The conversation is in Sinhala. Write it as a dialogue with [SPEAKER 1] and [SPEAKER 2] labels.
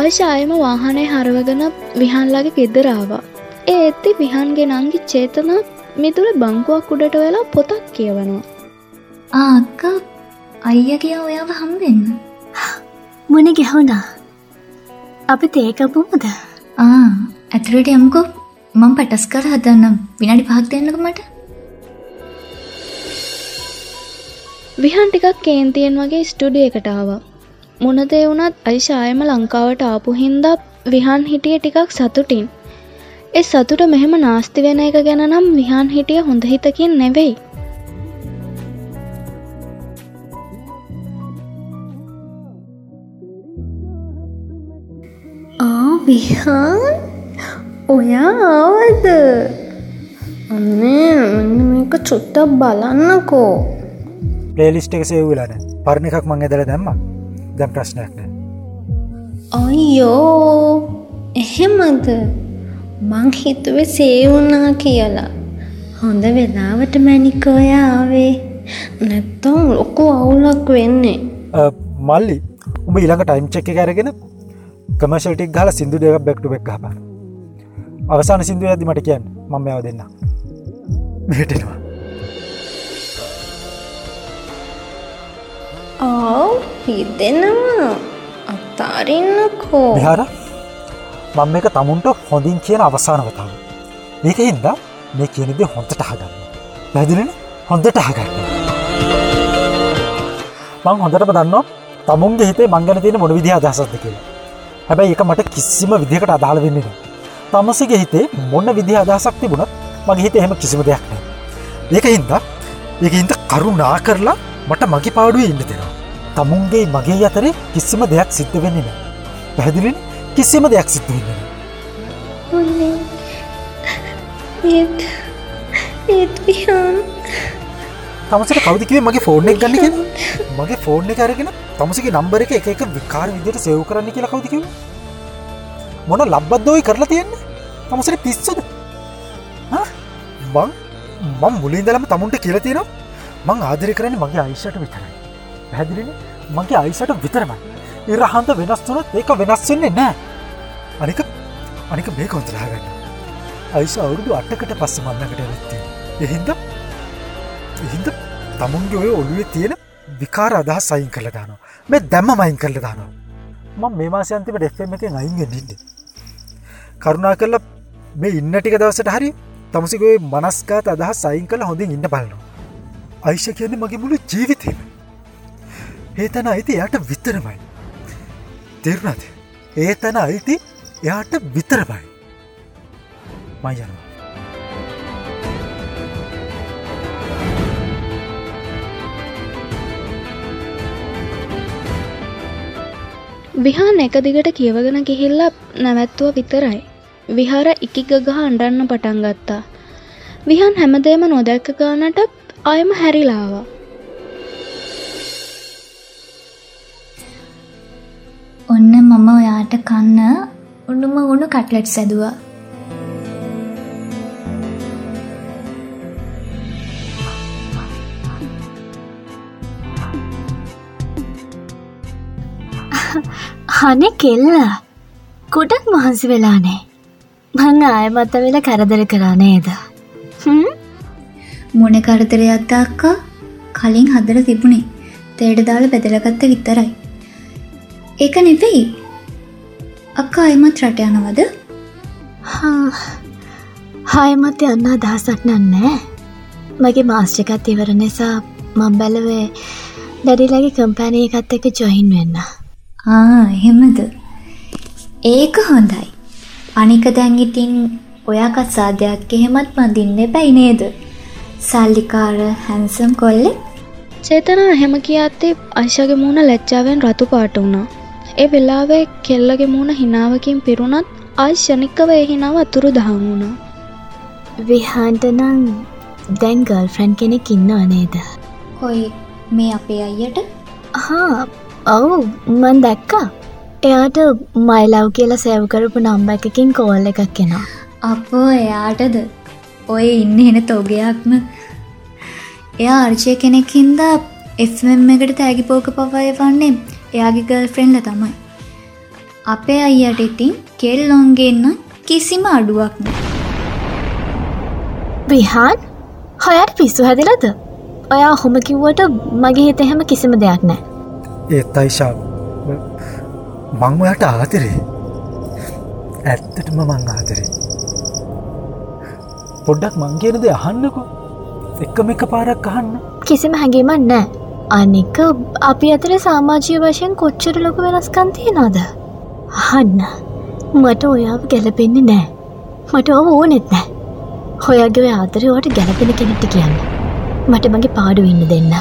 [SPEAKER 1] අයිශායම වාහනය හරවගෙන විහන්ලාගේ ගෙදරාවා ඒ ඇත්ති විහන්ගේ නංගි චේතන මිතුර බංකුවක් උඩට වෙලා පොතක් කියවනවා.
[SPEAKER 2] ආක්ක අයියගේ ඔයාව හම්බෙන්න.
[SPEAKER 3] මොන ගැහුණා අපි තේකපුමද
[SPEAKER 2] ආ ඇතුරට යමුකෝ. මං පටස් කර හදන්නම්. විනාඩි පහක් දෙන්නක මට.
[SPEAKER 1] විහන් ටිකක් කේන්තියෙන් වගේ ස්ටුඩිය එකටාව මොනදේ වුණත් අයිශායම ලංකාවට ආපු හින්දා විහන් හිටිය ටිකක් සතුටින්. ඒ සතුට මෙහෙම නාස්ති වෙන එක ගැන නම් විහන් හිටිය හොඳ හිතකින් නෙවෙයි.
[SPEAKER 4] විහාන්? ඔයා ආවද? අන්නේ මෙන්න මේක චුට්ටක් බලන්නකෝ.
[SPEAKER 5] පලේලිස්ට එක සේවූලන පරණ එකක් මං ඇදල දැම්ම දැම් ප්‍රශ්නයක් නෑ.
[SPEAKER 4] අයියෝ එහෙමද? මං හිතුවේ සේවුනා කියලා. හොඳ වෙලාවට මැනිකෝයා ආවේ නැත්තම් ලොකු අවුලක් වෙන්නේ.
[SPEAKER 5] මල්ලි උඹ ඊළඟ ටයිම් චෙක්ක කරගෙන කමශල්ටික් ගල සිදු දෙක බැක්ටු බෙක් හබ අවසාන සිින්දුව ඇති මට කියන්න. මම යව දෙන්න මෙටෙනවා
[SPEAKER 4] ආව් හිදෙනවා අත්තාරින්නකෝ
[SPEAKER 5] විහාර මං එක තමුන්ට හොඳින් කියන අවසාන වතාව. මේක හින්ද මේ කියනෙද හොඳට හගන්න පැදිලෙන හොඳට හගන්න මං හොඳටම දන්නවා තමුන්ගේ හිතේ මංගන තියෙන මොන විදිහ අදහසත්ද කියලා. හැබැයි එක මට කිසිම විදිහකට අදාළ වෙන්නේ නෑ තමසගේ හිතේ මොන්න විදිහ අදහසක් තිබුණත් මගේ හිත එහෙම කිසිම දෙයක් නෑ ඒක හින්දා ඒක හින්ද කරුණා කරලා මට මගේ පාඩුවේ ඉන්න දෙෙනවා. තමුන්ගේ මගේ අතරේ කිසිම දෙයක් සිද්ධ වෙන්නේ නෑ පැහැදිලින්? කිසිම දෙයක් සිද්ධ වෙන්න තමසට කවදිකිවේ මගේ ෆෝර්න එක ගන්න මගේ ෆෝර්න එක අරගෙන තමසගේ නම්බර එක එක විකාර විදිට සෙව් කරන්න කියලා කවදිකිව මොන ලබ්බද්දෝයි කරලා තියෙන්න? තමසට පිස්සුද? බං මං මුලින්දලම තමුන්ට කියල තියෙනවා මං ආදරය කරන්න මගේ අයිෂට විතරයි. පැදිලින මගේ අයිසට විතරමයි. ඉරහන්ත වෙනස් තුනත් ඒක වෙනස් වෙන්නේ නෑ අනික අනික මේ කොන්තරාගන්න අයිස අවුරුදු අටකට පස්ස මන්නකට ඇත්තිය එහින්ද එහින්ද තමුන්ගේ ඔය ඔළුවේ තියෙන විකාර අදහ සයින් කළ දානවා. මේ දැම්ම මයින් කරල දානවා. මං මේ මාසයන්තිම ඩෙෆ්ම එක අයිගෙන් ඉන්න. කරුණා කරලා මේ ඉන්න ටික දවසට හරි තමසිකේ මනස්කාත අදහ සයින් කළ හොඳින් ඉන්න බලනවා. අයිෂ කියන්නේ මගේ මුළු ජීවිතීම. ඒ තැන අයිති එයාට විතරමයි. තෙරුණද? ඒ තැන අයිති එයාට විතරමයි. මයනවා
[SPEAKER 1] විහාන් එක දිගට කියවගෙන ගිහිල්ලා නැවැත්තුව විතරයි. විහාර ඉකිගගහ අන්ඩන්න පටන් ගත්තා. විහන් හැමදේම නොදැක්ක ගානටත් අයම හැරිලාවා.
[SPEAKER 2] ඔන්න මම ඔයාට කන්න උඩුම උුණු කටලට් සැදවා
[SPEAKER 3] හනේ කෙල්ල ගොඩක් මහන්සි වෙලානේ මං ආය මත වෙල කරදර කරා නේද
[SPEAKER 2] මොන කරදරයක් අක්කා කලින් හදර තිබුණේ. තේට දාල බෙදලගත්ත විතරයි. ඒක නෙවෙයි. අක්කා අයමත් රට යනවද?
[SPEAKER 3] හායමත් යන්න අදහසක් නන්නෑ මගේ මාස්්ටිකත් ඉවර නිසා මං බැලවේ ඩැඩිලගේ කම්පැනය එකත් එක ජොහින් වෙන්න.
[SPEAKER 2] එහෙමද? ඒක හොඳයි. අනික දැන් ඉතින් ඔයාකත් සාධයක් එහෙමත් පඳින්න බැයි නේද සල්ලිකාර හැන්සම් කොල්ලෙ
[SPEAKER 1] චේතනා එහෙම කියත්තේ අයිෂගේ මූුණ ලැච්චාවෙන් රතු පාට වුණා. ඒ වෙලාවේ කෙල්ලගේ මූුණ හිනාවකින් පිරුණත් ෂණික්කව එහිනාව අතුරු දහමුණා
[SPEAKER 3] විහන්ට නං දැන් ගල් ෆ්‍රැන්් කෙනෙක් ඉන්නව නේද?
[SPEAKER 2] කොයි මේ අපේ අයියට?
[SPEAKER 3] හා ඔවු මන් දැක්කා. එයාට මයිලව් කියලා සැව් කරපු නම්බ එකකින් කෝල් එකක් කෙනා
[SPEAKER 2] අපෝ එයාටද ඔය ඉන්න එන තෝගයක්ම. එයා අර්චය කෙනෙක් හින්දා එම් එකට තෑගි පෝක පවය වන්නේ එයාගේ ගල් ෆ්‍රෙන්ඩ තමයි. අපේ අයියට ඉතින් කෙල්ලොන්ගේන්න කිසිම අඩුවක් නෑ.
[SPEAKER 3] විහාන් හොයට පිස්සු හැදිලද? ඔයා හොම කිව්වට මගේ හිත එහෙම කිසිම දෙයක් නෑ.
[SPEAKER 5] ඒත් අයිශා මං ඔයට ආතරේ ඇත්තටම මං ආතරේ පොඩ්ඩක් මංගේනද අහන්නකු. එක්කම එක පාරක් අහන්න.
[SPEAKER 3] කිසිම හැඟීමක් නෑ අනික අපි අතර සාමාජය වශයෙන් කොච්චර ලොකු වෙනස්කන්තිය නොද අහන්න. මට ඔයාව ගැලපෙන්නේ නෑ මට ඔව ඕනෙත් නෑ හොයාගේ ආතරයට ගැලපෙන කෙනෙට්ට කියන්න. මට මගේ පාඩු ඉන්න දෙන්න.